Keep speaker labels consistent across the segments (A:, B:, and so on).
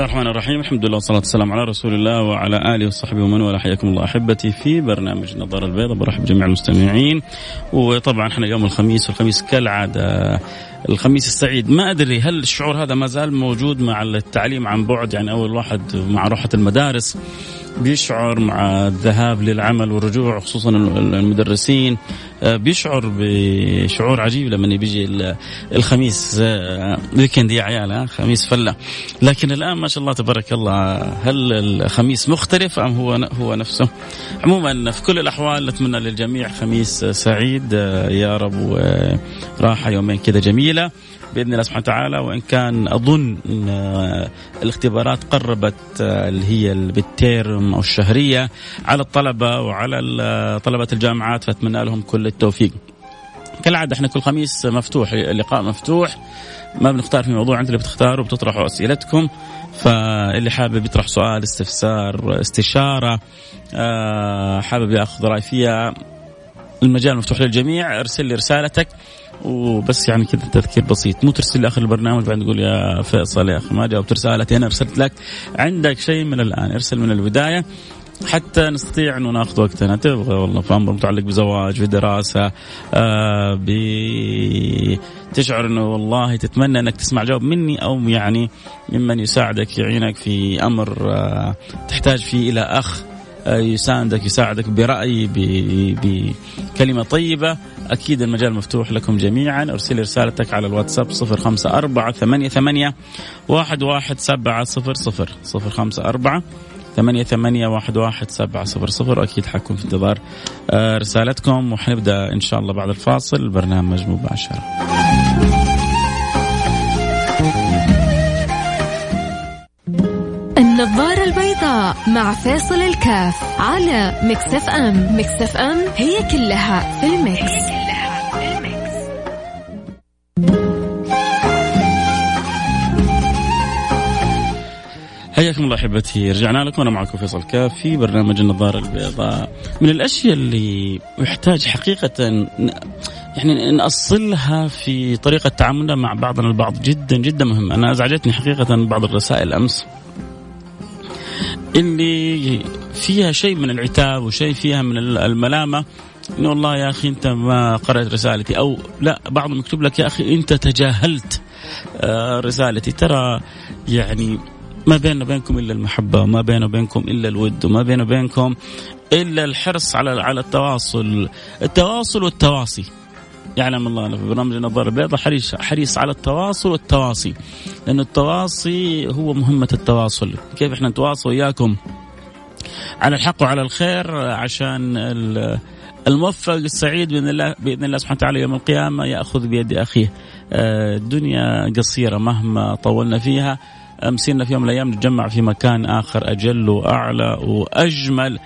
A: الله الرحمن الرحيم الحمد لله والصلاة والسلام على رسول الله وعلى آله وصحبه ومن والاه حياكم الله أحبتي في برنامج النظارة البيضاء برحب جميع المستمعين وطبعا إحنا يوم الخميس والخميس كالعادة الخميس السعيد ما أدري هل الشعور هذا ما زال موجود مع التعليم عن بعد يعني أول واحد مع روحة المدارس بيشعر مع الذهاب للعمل والرجوع خصوصا المدرسين بيشعر بشعور عجيب لما بيجي الخميس ويكند يا عيال خميس فلة. لكن الآن ما شاء الله تبارك الله هل الخميس مختلف أم هو هو نفسه؟ عموما في كل الأحوال نتمنى للجميع خميس سعيد آه، يا رب وراحه يومين كذا جميلة بإذن الله سبحانه وتعالى. وإن كان أظن الاختبارات قربت آه، اللي هي بالتيرم أو الشهرية على الطلبة وعلى طلبة الجامعات فأتمنى لهم كل التوفيق. كالعادة إحنا كل خميس مفتوح اللقاء مفتوح. ما بنختار في موضوع انت اللي بتختاروا بتطرحوا أسئلتكم. فاللي حابب يطرح سؤال استفسار استشارة آه، حابب ياخذ رأي فيها المجال مفتوح للجميع. ارسل لي رسالتك. وبس يعني كذا تذكير بسيط. مو ترسل لي آخر البرنامج بعدين تقول يا فيصل يا أخي ما جاوبت رسالتي أنا ارسلت لك. عندك شيء من الآن ارسل من البداية. حتى نستطيع انه ناخذ وقتنا. تبغى والله في أمر متعلق بزواج في دراسه آه تشعر إنه والله تتمنى إنك تسمع جواب مني أو يعني ممن يساعدك يعينك في أمر آه تحتاج فيه إلى أخ آه، يساندك يساعدك برأي بكلمة طيبة. أكيد المجال مفتوح لكم جميعا. أرسل رسالتك على الواتساب صفر خمسة أربعة ثمانية, ثمانية ثمانية واحد واحد سبعة صفر صفر. أكيد حكون في انتظار آه، رسالتكم وحنبدأ إن شاء الله بعد الفاصل البرنامج مباشرة
B: النظارة البيضاء مع فيصل الكاف على Mix FM. Mix FM هي كلها في ال mix,
A: حياكم الله أحبتي. رجعنا لكم. أنا معكم فيصل كاف في برنامج النظارة البيضاء. من الأشياء اللي يحتاج حقيقة يعني نأصلها في طريقة تعاملنا مع بعضنا البعض جدا جدا مهم. أنا أزعجتني حقيقة بعض الرسائل أمس. اللي فيها شيء من العتاب وشيء فيها من الملامة إنه والله يا أخي أنت ما قرأت رسالتي. أو لا بعضهم يكتب لك يا أخي أنت تجاهلت آه، رسالتي. ترى يعني ما بيننا وبينكم إلا المحبة وما بيننا وبينكم إلا الود وما بيننا وبينكم إلا الحرص على على التواصل. التواصل والتواصي. يعلم الله أنا في برنامج النظارة البيضاء حريص حريص على التواصل والتواصي. لأن التواصي هو مهمة التواصل. كيف إحنا نتواصل وياكم على الحق وعلى الخير عشان الموفق السعيد بإذن الله بإذن الله سبحانه وتعالى يوم القيامة يأخذ بيد أخيه. آه، الدنيا قصيرة مهما طولنا فيها. مسيرنا في يوم من الأيام نتجمع في مكان آخر أجل وأعلى وأجمل.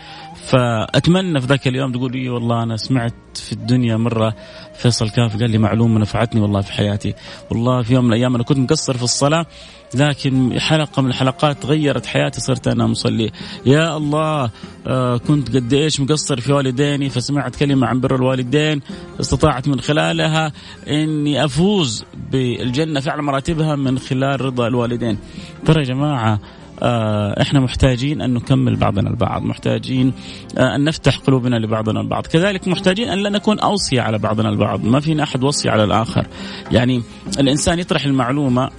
A: فأتمنى في ذاك اليوم تقول لي والله أنا سمعت في الدنيا مرة فيصل كاف قال لي معلومه نفعتني والله في حياتي. والله في يوم من الأيام أنا كنت مقصر في الصلاة لكن حلقة من الحلقات غيرت حياتي صرت أنا مصلي. يا الله آه كنت قد إيش مقصر في والديني فسمعت كلمة عن بر الوالدين استطاعت من خلالها إني أفوز بالجنة فعل مراتبها من خلال رضا الوالدين. ترى يا جماعة إحنا محتاجين أن نكمل بعضنا البعض، محتاجين آه، أن نفتح قلوبنا لبعضنا البعض، كذلك محتاجين أن لا نكون أوصية على بعضنا البعض، ما فينا أحد وصي على الآخر. يعني الإنسان يطرح المعلومة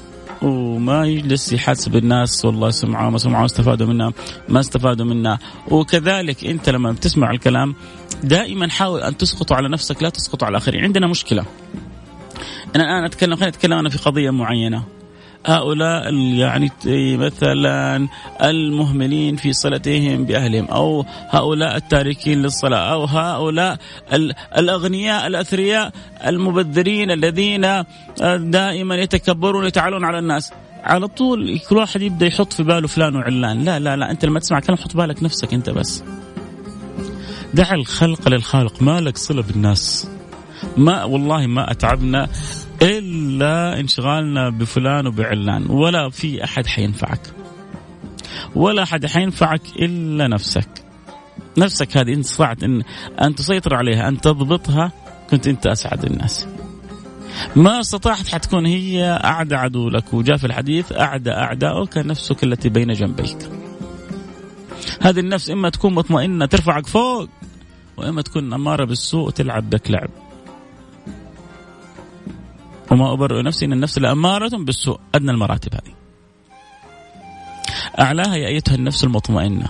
A: وما يجلس يحاسب الناس والله سمعوا ما سمعوا استفادوا منها ما استفادوا منها. وكذلك أنت لما بتسمع الكلام دائما حاول أن تسقط على نفسك لا تسقط على الآخرين. عندنا مشكلة. أنا الآن أتكلم خليني اتكلم أنا في قضية معينة. هؤلاء يعني مثلا المهملين في صلتهم بأهلهم أو هؤلاء التاركين للصلاة أو هؤلاء الأغنياء الأثرياء المبذرين الذين دائما يتكبرون ويتعالون على الناس. على طول كل واحد يبدأ يحط في باله فلان وعلان. لا لا لا أنت لما تسمع كلام حط بالك نفسك أنت بس. دع الخلق للخالق ما لك صلة بالناس. ما والله ما أتعبنا إلا انشغالنا بفلان وبعلان. ولا في أحد حينفعك. ولا أحد حينفعك إلا نفسك. نفسك هذه إن استطعت ان أن تسيطر عليها أن تضبطها كنت أنت أسعد الناس. ما استطعت حتكون هي أعدى عدو لك وجاء في الحديث أعدى اعدائك نفسك التي بين جنبيك. هذه النفس إما تكون مطمئنة ترفعك فوق وإما تكون أمارة بالسوء تلعب بك لعب. وما أبرئ نفسي إن النفس لأمارة بالسوء. أدنى المراتب هذه. أعلاها يا أيتها النفس المطمئنة.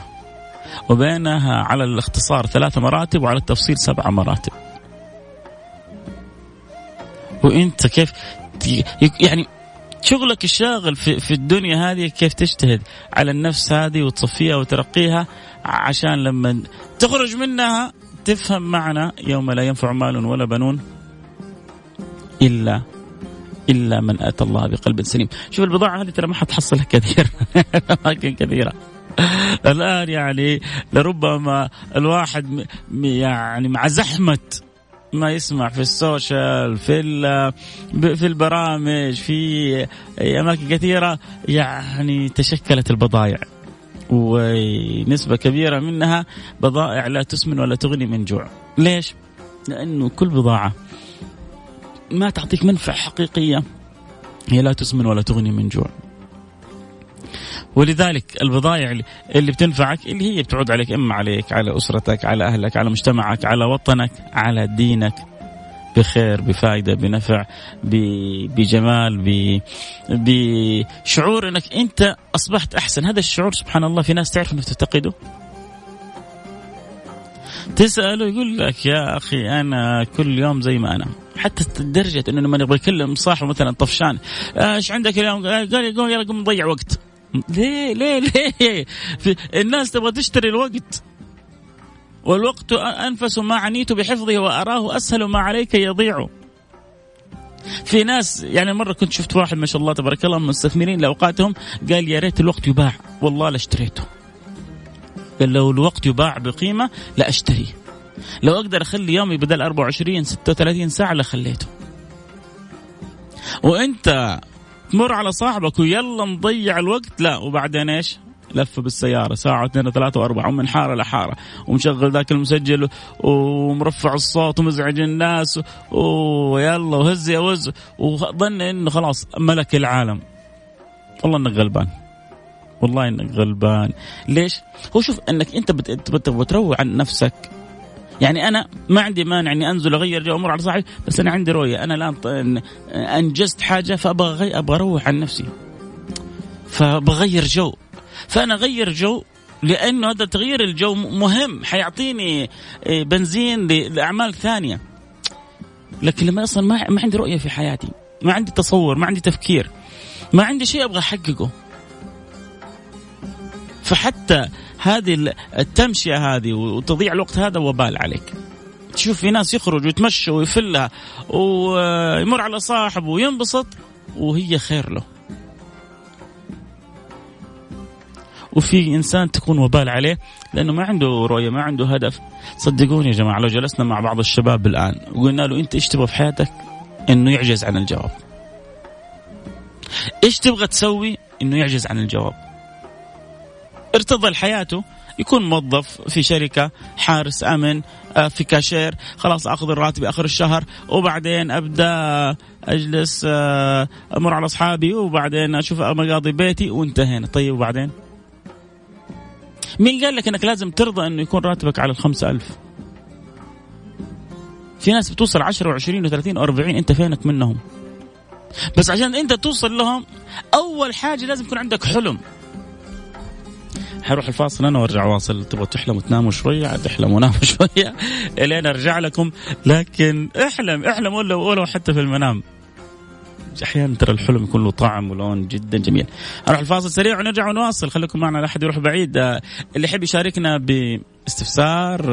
A: وبينها على الاختصار ثلاث مراتب وعلى التفصيل سبع مراتب. وإنت كيف يعني شغلك الشاغل في, في الدنيا هذه كيف تجتهد على النفس هذه وتصفيها وترقيها عشان لما تخرج منها تفهم معنى يوم لا ينفع مال ولا بنون إلا إلا من أتى الله بقلب سليم. شوف البضاعة هذه ترى ما حتحصلها كثير أماكن كثيرة. الآن يعني لربما الواحد يعني مع زحمة ما يسمع في السوشيال في في البرامج في أماكن كثيرة يعني تشكلت البضائع. ونسبة كبيرة منها بضائع لا تسمن ولا تغني من جوع. ليش؟ لأنه كل بضاعة ما تعطيك منفعة حقيقية. هي لا تسمن ولا تغني من جوع. ولذلك البضائع اللي بتنفعك اللي هي بتعود عليك إما عليك على أسرتك على أهلك على مجتمعك على وطنك على دينك. بخير بفائده بنفع بجمال بشعور إنك أنت أصبحت أحسن. هذا الشعور سبحان الله في ناس تعرف إنك تفتقده. تسأله يقول لك يا أخي أنا كل يوم زي ما أنا. حتى لدرجه إنه لما يبغى يكلم صاحبه مثلا طفشان إيش عندك اليوم؟ قال يقول يلا قوم نضيع وقت. ليه؟ ليه؟ ليه؟ الناس تبغى تشتري الوقت. والوقت انفس ما عنيت بحفظه وأراه أسهل ما عليك يضيع. في ناس يعني مرة كنت شفت واحد ما شاء الله تبارك الله مستثمرين لأوقاتهم قال يا ريت الوقت يباع. والله لاشتريته قال لو الوقت يباع بقيمة لاشتريه لو أقدر أخلي يومي بدل 24 36 ساعة لخليته وأنت تمر على صاحبك ويلا نضيع الوقت. لا وبعدين إيش؟ لف بالسيارة. ساعة واثنين وثلاثة وأربعة ومن حارة لحارة ومشغل ذاك المسجل ومرفع الصوت ومزعج الناس ويلا وهز يا وز. وظن إنه خلاص ملك العالم. والله إنك غلبان. والله إنك غلبان. ليش؟ هو شوف إنك أنت بتروع عن نفسك. يعني أنا ما عندي مانع إني أنزل أغير جو أمور على صاحبي بس أنا عندي رؤية. أنا الآن أنجزت حاجة فأبغى أبغى أروح عن نفسي. فبغير جو. فأنا أغير جو لأنه هذا تغيير الجو مهم حيعطيني إيه، بنزين لأعمال ثانية. لكن لما أصلا ما ما عندي رؤية في حياتي ما عندي تصور ما عندي تفكير ما عندي شيء أبغى أحققه. فحتى هذه التمشية هذه وتضيع الوقت هذا وبال عليك. تشوف في ناس يخرج ويتمشى ويفلها ويمر على صاحبه وينبسط وهي خير له. وفي إنسان تكون وبال عليه لأنه ما عنده رؤية ما عنده هدف. صدقوني يا جماعة لو جلسنا مع بعض الشباب الآن وقلنا له أنت إيش تبغى في حياتك؟ إنه يعجز عن الجواب. إيش تبغى تسوي؟ إنه يعجز عن الجواب. ارتضى لحياته يكون موظف في شركة حارس أمن آه، في كاشير خلاص أخذ الراتب آخر الشهر وبعدين أبدأ أجلس آه، أمر على أصحابي وبعدين أشوف مقاضي بيتي وانتهينا. طيب وبعدين؟ مين قال لك إنك لازم ترضى إنه يكون راتبك على الخمسة ألف؟ في ناس بتوصل 10 و20 و30 و40 أنت فينك منهم؟ بس عشان أنت توصل لهم أول حاجة لازم يكون عندك حلم. حروح الفاصل أنا وارجع واصل. تبغوا تحلموا تناموا شوية؟ عاد احلموا وناموا شوية. الين أرجع لكم. لكن احلم احلم ولو ولو حتى في المنام. أحيانا ترى الحلم يكون له طعم ولون جدا جميل. أروح الفاصل سريع ونرجع ونواصل. خليكم معنا لا أحد يروح بعيد. آه، اللي يحب يشاركنا باستفسار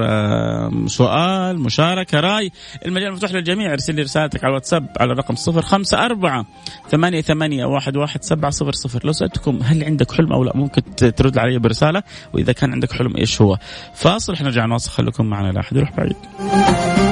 A: آه، سؤال مشاركة رأي. المجال مفتوح للجميع. ارسل لي رسالتك على الواتساب على الرقم 054 ثمانية ثمانية واحد واحد سبعة صفر صفر. لو سألتكم هل عندك حلم أو لا ممكن ترد علي برسالة وإذا كان عندك حلم إيش هو. فاصل إحنا نرجع نواصل خليكم معنا لا أحد يروح بعيد.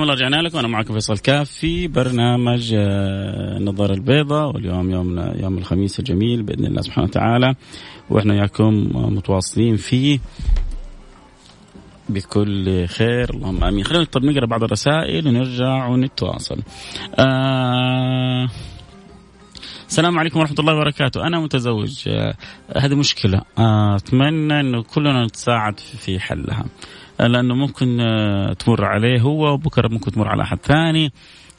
A: حياكم الله رجعنا لكم. أنا معكم فيصل كاف في برنامج آه، النظاره البيضاء واليوم يومنا يوم الخميس الجميل بإذن الله سبحانه وتعالى. وإحنا وياكم متواصلين فيه بكل خير. اللهم آمين. خلينا طب نقرأ بعض الرسائل ونرجع ونتواصل. آه السلام عليكم ورحمة الله وبركاته. أنا متزوج. آه هذه مشكلة. آه أتمنى أنه كلنا نتساعد في حلها. لأنه ممكن آه، تمر عليه هو وبكرة ممكن تمر على أحد ثاني.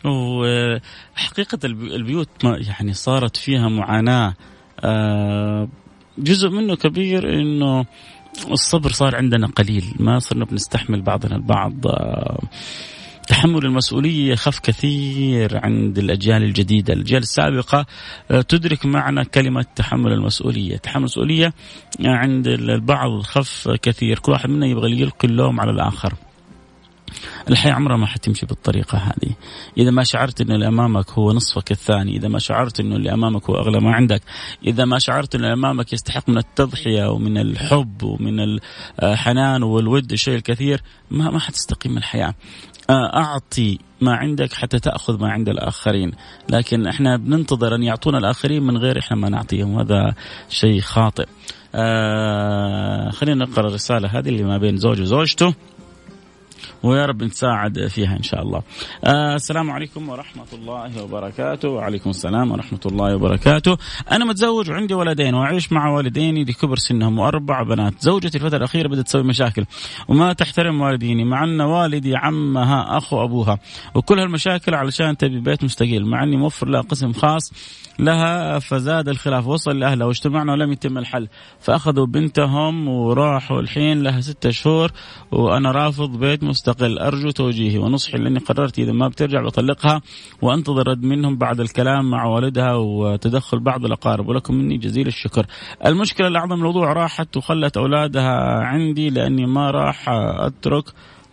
A: وحقيقه البيوت يعني صارت فيها معاناة. آه، جزء منه كبير إنه الصبر صار عندنا قليل. ما صرنا بنستحمل بعضنا البعض. آه، تحمل المسؤولية خف كثير عند الأجيال الجديدة. الأجيال السابقة آه، تدرك معنى كلمة تحمل المسؤولية. تحمل المسؤولية عند البعض خف كثير. كل واحد منا يبغى يلقي اللوم على الآخر. الحياة عمرها ما حتمشي بالطريقة هذه. إذا ما شعرت أن اللي أمامك هو نصفك الثاني إذا ما شعرت أنه اللي أمامك هو أغلى ما عندك إذا ما شعرت أن اللي أمامك يستحق من التضحية ومن الحب ومن الحنان والود الشيء الكثير ما ما حتستقيم الحياة. أعطي ما عندك حتى تأخذ ما عند الآخرين. لكن إحنا بننتظر أن يعطونا الآخرين من غير إحنا ما نعطيهم. هذا شيء خاطئ. آه خلينا نقرأ الرسالة هذه اللي ما بين زوج وزوجته. ويا رب نساعد فيها إن شاء الله. آه السلام عليكم ورحمة الله وبركاته، وعليكم السلام ورحمة الله وبركاته. أنا متزوج وعندي ولدين وأعيش مع والديني لكبر سنهم وأربع بنات، زوجتي الفترة الأخيرة بدأت تسوي مشاكل وما تحترم والديني مع أن والدي عمها اخو ابوها وكل هالمشاكل علشان تبي بيت مستقيل مع أني موفر لها قسم خاص لها فزاد الخلاف وصل لأهلها واجتمعنا ولم يتم الحل فأخذوا بنتهم وراحوا الحين لها ستة شهور وأنا رافض بيت مستقل أرجو توجيهي ونصحي لأني قررت إذا ما بترجع بطلقها وأنتظر رد منهم بعد الكلام مع والدها وتدخل بعض الأقارب ولكم مني جزيل الشكر. المشكلة الأعظم الموضوع راحت وخلت أولادها عندي لأني ما راح أترك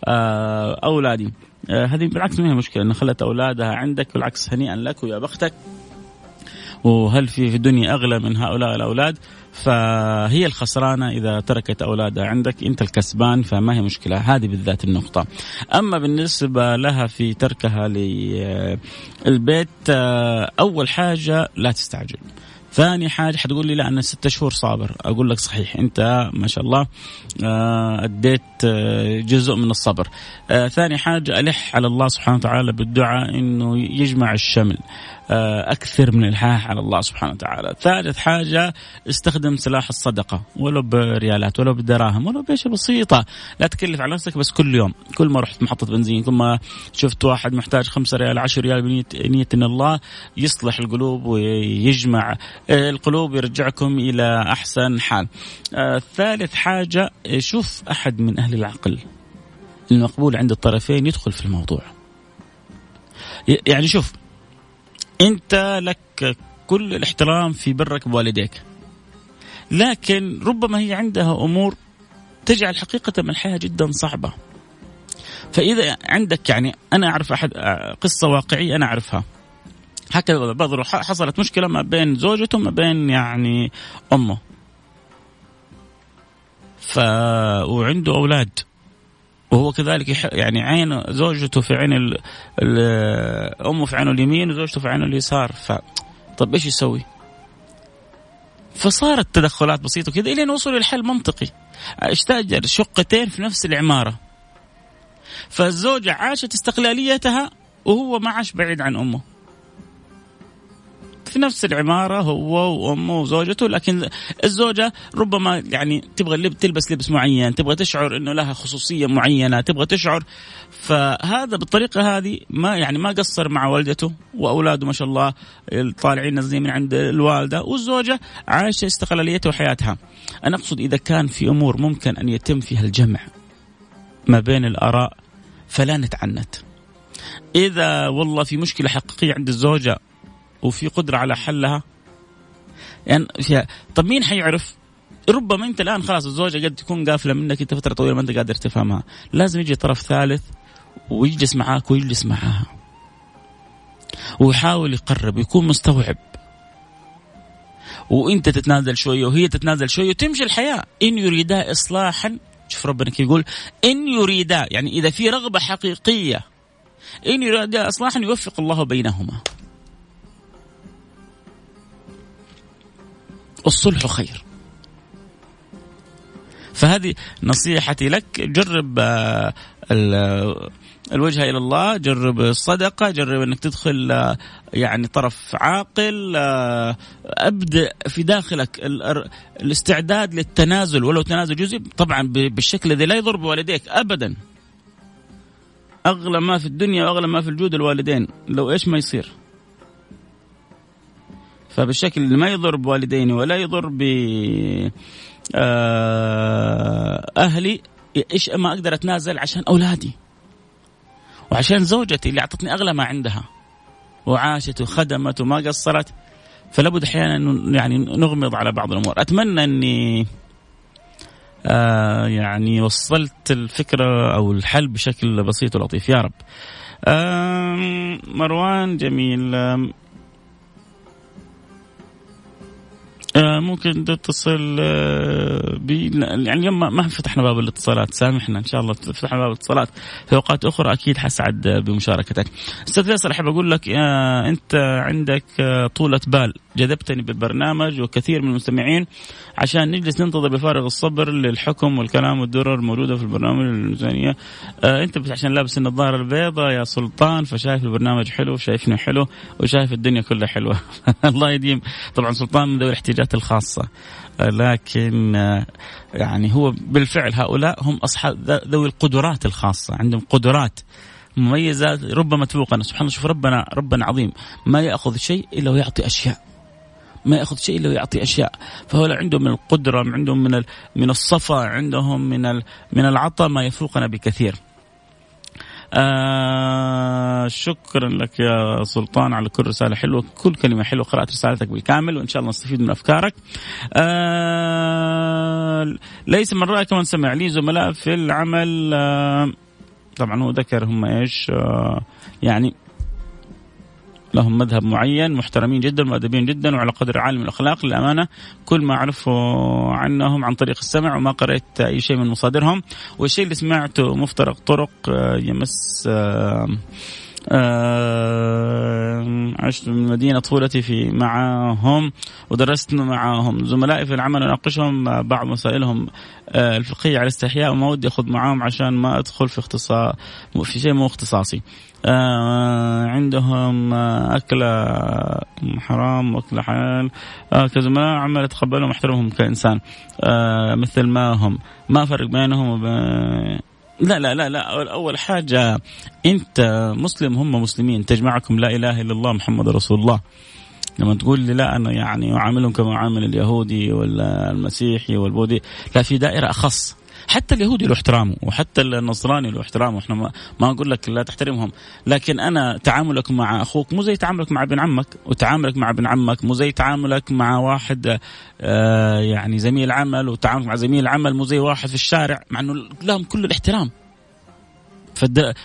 A: آه، أولادي. آه، هذه بالعكس ما هي مشكلة ان خلت أولادها عندك بالعكس هنيئا لك ويا بختك وهل في الدنيا أغلى من هؤلاء الأولاد؟ فهي الخسرانة إذا تركت أولادها عندك أنت الكسبان فما هي مشكلة. هذه بالذات النقطة. أما بالنسبة لها في تركها للبيت أول حاجة لا تستعجل. ثاني حاجة حتقول لي لا أنا ستة شهور صابر. أقول لك صحيح أنت ما شاء الله آه، أديت آه، جزء من الصبر. آه، ثاني حاجة ألح على الله سبحانه وتعالى بالدعاء أنه يجمع الشمل أكثر من إلحاح على الله سبحانه وتعالى. ثالث حاجة استخدم سلاح الصدقة ولو بريالات ولو بدراهم ولو باشياء بسيطة، لا تكلف على نفسك بس كل يوم، كل ما رحت محطة بنزين، كل ما شفت واحد محتاج خمسة ريال 10 ريال بنية الله يصلح القلوب ويجمع القلوب يرجعكم إلى أحسن حال. آه، ثالث حاجة شوف أحد من أهل العقل المقبول عند الطرفين يدخل في الموضوع. يعني شوف أنت لك كل الاحترام في برك بوالديك لكن ربما هي عندها أمور تجعل حقيقة الحياة جدا صعبة فإذا عندك يعني أنا أعرف أحد قصة واقعية أنا أعرفها هكذا بدر حصلت مشكلة ما بين زوجته وما بين يعني أمه. ف وعنده أولاد. وهو كذلك يعني عين زوجته في عين ال... ال... أمه في عينه اليمين وزوجته في عينه اليسار. ف طب إيش يسوي؟ فصارت تدخلات بسيطة كذا إلين وصلوا لحل منطقي. استاجر شقتين في نفس العمارة. فالزوجة عاشت استقلاليتها وهو ما عاش بعيد عن أمه. في نفس العمارة هو وأمه وزوجته لكن الزوجة ربما يعني تبغى تلبس لبس معين تبغى تشعر أنه لها خصوصية معينة تبغى تشعر. فهذا بالطريقة هذه ما يعني ما قصر مع والدته وأولاده ما شاء الله طالعين نازلين من عند الوالدة والزوجة عايشة استقلاليتها وحياتها. أنا أقصد إذا كان في أمور ممكن أن يتم فيها الجمع ما بين الآراء فلا نتعنت. إذا والله في مشكلة حقيقية عند الزوجة وفي قدرة على حلها. يعني فيها طب مين حيعرف؟ ربما انت الآن خلاص الزوجة قد تكون قافلة منك انت فترة طويلة ما انت قادر تفهمها. لازم يجي طرف ثالث ويجلس معاك ويجلس معاها. ويحاول يقرب ويكون مستوعب. وانت تتنازل شوية وهي تتنازل شوية وتمشي الحياة. إن يريدا اصلاحا شوف ربنا كيف يقول إن يريدا يعني إذا في رغبة حقيقية إن يريدا اصلاحا يوفق الله بينهما. الصلح خير. فهذه نصيحتي لك. جرب آه، الوجهه إلى الله جرب الصدقة جرب إنك تدخل آه، يعني طرف عاقل آه، أبدأ في داخلك الاستعداد للتنازل. ولو تنازل جزئي طبعا بالشكل الذي لا يضر بوالديك ابدا. أغلى ما في الدنيا وأغلى ما في الجود الوالدين. لو إيش ما يصير؟ فبالشكل اللي ما يضر بوالديني ولا يضر ب آه، أهلي إيش ما أقدر أتنازل عشان أولادي. وعشان زوجتي اللي أعطتني أغلى ما عندها. وعاشت وخدمت وما قصرت. فلا بد أحيانا يعني نغمض على بعض الأمور. أتمنى إني آه يعني وصلت الفكرة أو الحل بشكل بسيط ولطيف. يا رب. آه مروان جميل. ممكن تتصل آه، بي يعني اليوم ما فتحنا باب الاتصالات سامحنا إن شاء الله فتحنا باب الاتصالات في أوقات أخرى أكيد حسعد بمشاركتك. أستاذ فيصل أحب أقول لك آه، أنت عندك طولة بال جذبتني بالبرنامج وكثير من المستمعين عشان نجلس ننتظر بفارغ الصبر للحكم والكلام والدرر الموجودة في البرنامج الميزانيه آه انت عشان لابس النظاره البيضاء يا سلطان فشايف البرنامج حلو شايفني حلو وشايف الدنيا كلها حلوة. الله يديم. طبعا سلطان من ذوي الاحتياجات الخاصة. آه لكن آه يعني هو بالفعل هؤلاء هم أصحاب ذوي القدرات الخاصة. عندهم قدرات مميزات ربما تفوقنا سبحان الله شوف ربنا ربنا عظيم. ما يأخذ شيء إلا ويعطي أشياء. ما يأخذ شيء إلا ويعطي أشياء. فهو عندهم من القدرة عندهم من من الصفا عندهم من من العطاء ما يفوقنا بكثير. آه شكرا لك يا سلطان على كل رسالة حلوة كل كلمة حلوة قرأت رسالتك بالكامل وإن شاء الله نستفيد من أفكارك. آه ليس من رأيك من سمع لي زملاء في العمل. آه طبعا هو ذكر هم إيش آه يعني لهم مذهب معين محترمين جدا مؤدبين جدا وعلى قدر عالي من الأخلاق. للأمانة كل ما أعرفه عنهم عن طريق السمع وما قرأت أي شيء من مصادرهم. والشيء اللي سمعته مفترق طرق آه، يمس آه، عشت من مدينة طفولتي في معهم ودرست معهم زملائي في العمل أناقشهم بعض مسائلهم الفقهية على استحياء وما ودي أخذ معاهم عشان ما أدخل في اختصاص في شيء مو اختصاصي. آه عندهم آه أكلة حرام وأكلة حلال. آه كزملاء عمال أتقبلهم واحترمهم كإنسان. آه مثل ما هم. ما أفرق بينهم وبين لا لا لا لا. أول حاجة أنت مسلم هم مسلمين. تجمعكم لا إله إلا الله محمد رسول الله. لما تقول لي لا أنا يعني أعاملهم كما أعامل اليهودي ولا المسيحي والبوذي. لا في دائرة أخص. حتى اليهودي له احترامه وحتى النصراني له احترامه. إحنا ما, ما أقول لك لا تحترمهم. لكن أنا تعاملك مع أخوك مو زي تعاملك مع ابن عمك وتعاملك مع ابن عمك مو زي تعاملك مع واحد آه يعني زميل عمل وتعاملك مع زميل عمل مو زي واحد في الشارع مع إنه لهم كل الاحترام.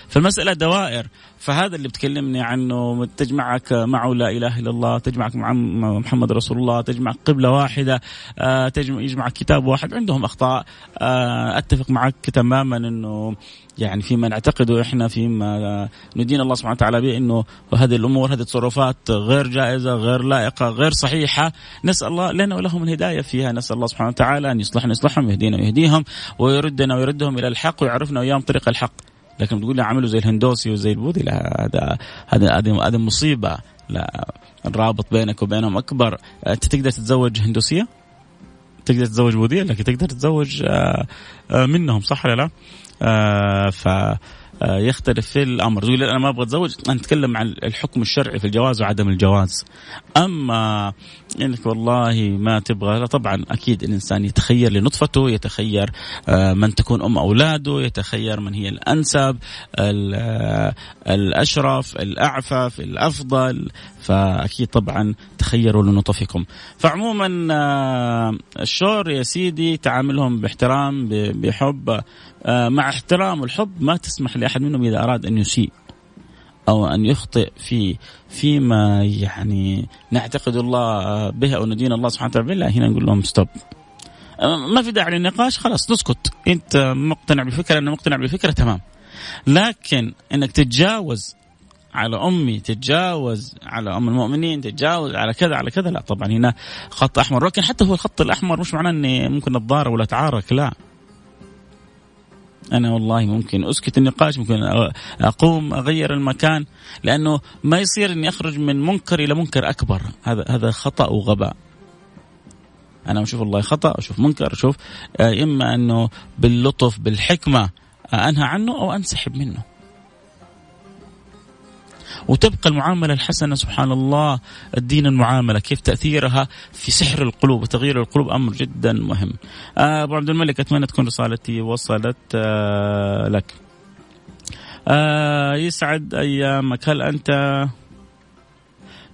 A: فالمسألة دوائر. فهذا اللي بتكلمني عنه تجمعك معه لا إله إلا الله تجمعك مع محمد رسول الله تجمعك قبلة واحدة آه، تجمع يجمعك كتاب واحد عندهم أخطاء. آه، أتفق معك تماما أنه يعني فيما نعتقده إحنا فيما ندين الله سبحانه وتعالى به إنه هذه الأمور هذه التصرفات غير جائزة غير لائقة غير صحيحة. نسأل الله لنا ولهم الهداية فيها. نسأل الله سبحانه وتعالى أن يصلحنا يصلحهم ويهدينا ويهديهم ويردنا ويردهم إلى الحق ويعرفنا وياهم طريق الحق. لكن بتقول لي عملوا زي الهندوسي وزي البوذي لا هذا هذا هذا مصيبة لا الرابط بينك وبينهم أكبر أنت تقدر تتزوج هندوسية؟ تقدر تتزوج بوذية لكن تقدر تتزوج آه، آه، منهم صح ولا لا؟ ف يختلف في الأمر. تقول أنا ما أبغى أتزوج؟ نتكلم عن الحكم الشرعي في الجواز وعدم الجواز. أما إنك والله ما تبغى لا طبعا أكيد الإنسان يتخير لنطفته يتخير آه، من تكون أم أولاده يتخير من هي الأنسب الأشرف الأعفف الأفضل. فأكيد طبعا تخيروا لنطفكم. فعموما الشور يا سيدي تعاملهم باحترام بحب آه، مع احترام الحب ما تسمح لأحد منهم إذا أراد أن يسيء أو أن يخطئ في فيما يعني نعتقد الله به أو ندين الله سبحانه وتعالى. بالله هنا نقول لهم stop آه، ما في داعي للنقاش خلاص تسكت أنت مقتنع بالفكرة أنا مقتنع بالفكرة تمام. لكن إنك تتجاوز على أمي تتجاوز على أم المؤمنين تتجاوز على كذا على كذا لا طبعا هنا خط أحمر. لكن حتى هو الخط الأحمر مش معناه إني ممكن أتضارب ولا أتعارك لا. أنا والله ممكن أسكت النقاش ممكن أقوم أغير المكان لأنه ما يصير إني أخرج من منكر إلى منكر أكبر. هذا هذا خطأ وغباء. أنا أشوف والله خطأ أشوف منكر أشوف آه، إما أنه باللطف بالحكمة أنهى عنه أو أنسحب منه. وتبقى المعاملة الحسنة سبحان الله الدين المعاملة كيف تأثيرها في سحر القلوب وتغيير القلوب؟ أمر جدا مهم. آه، أبو عبد الملك أتمنى تكون رسالتي وصلت آه، لك. آه، يسعد أيامك. هل أنت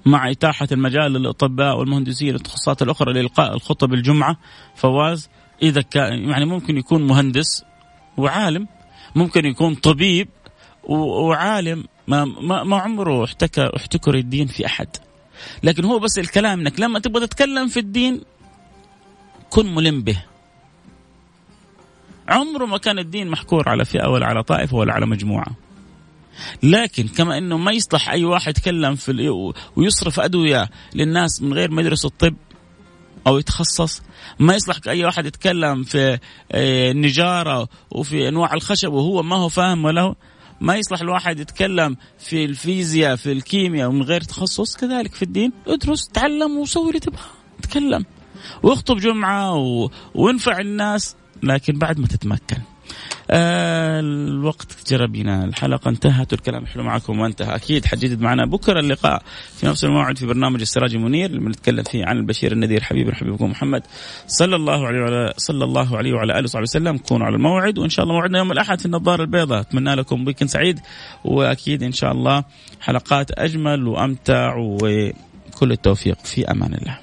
A: مع إتاحة المجال للأطباء والمهندسين والتخصصات الأخرى لإلقاء الخطب الجمعة؟ فواز إذا كان يعني ممكن يكون مهندس وعالم ممكن يكون طبيب وعالم ما ما, ما عمره احتكى احتكر الدين في أحد. لكن هو بس الكلام إنك لما تبغى تتكلم في الدين كن ملم به. عمره ما كان الدين محكور على فئة ولا على طائفة ولا على مجموعة. لكن كما إنه ما يصلح أي واحد يتكلم في ويصرف أدوية للناس من غير ما يدرس الطب أو يتخصص ما يصلح أي واحد يتكلم في آه، النجاره وفي أنواع الخشب وهو ما هو فاهم ولا ما يصلح الواحد يتكلم في الفيزياء في الكيمياء ومن غير تخصص كذلك في الدين ادرس تعلم وسوي اللي تبغى تكلم. واخطب جمعة و... وانفع الناس لكن بعد ما تتمكن. آه الوقت جرى بنا. الحلقة انتهت والكلام حلو معكم وانتهى. أكيد حجدد معنا بكرة اللقاء في نفس الموعد في برنامج السراج المنير اللي بنتكلم فيه عن البشير النذير. حبيب حبيبكم محمد. صلى الله عليه وعلى صلى الله عليه وعلى آله وصحبه وسلم. كونوا على الموعد وإن شاء الله موعدنا يوم الأحد في النظارة البيضاء. أتمنى لكم ويكند سعيد وأكيد إن شاء الله حلقات أجمل وأمتع وكل التوفيق. في أمان الله.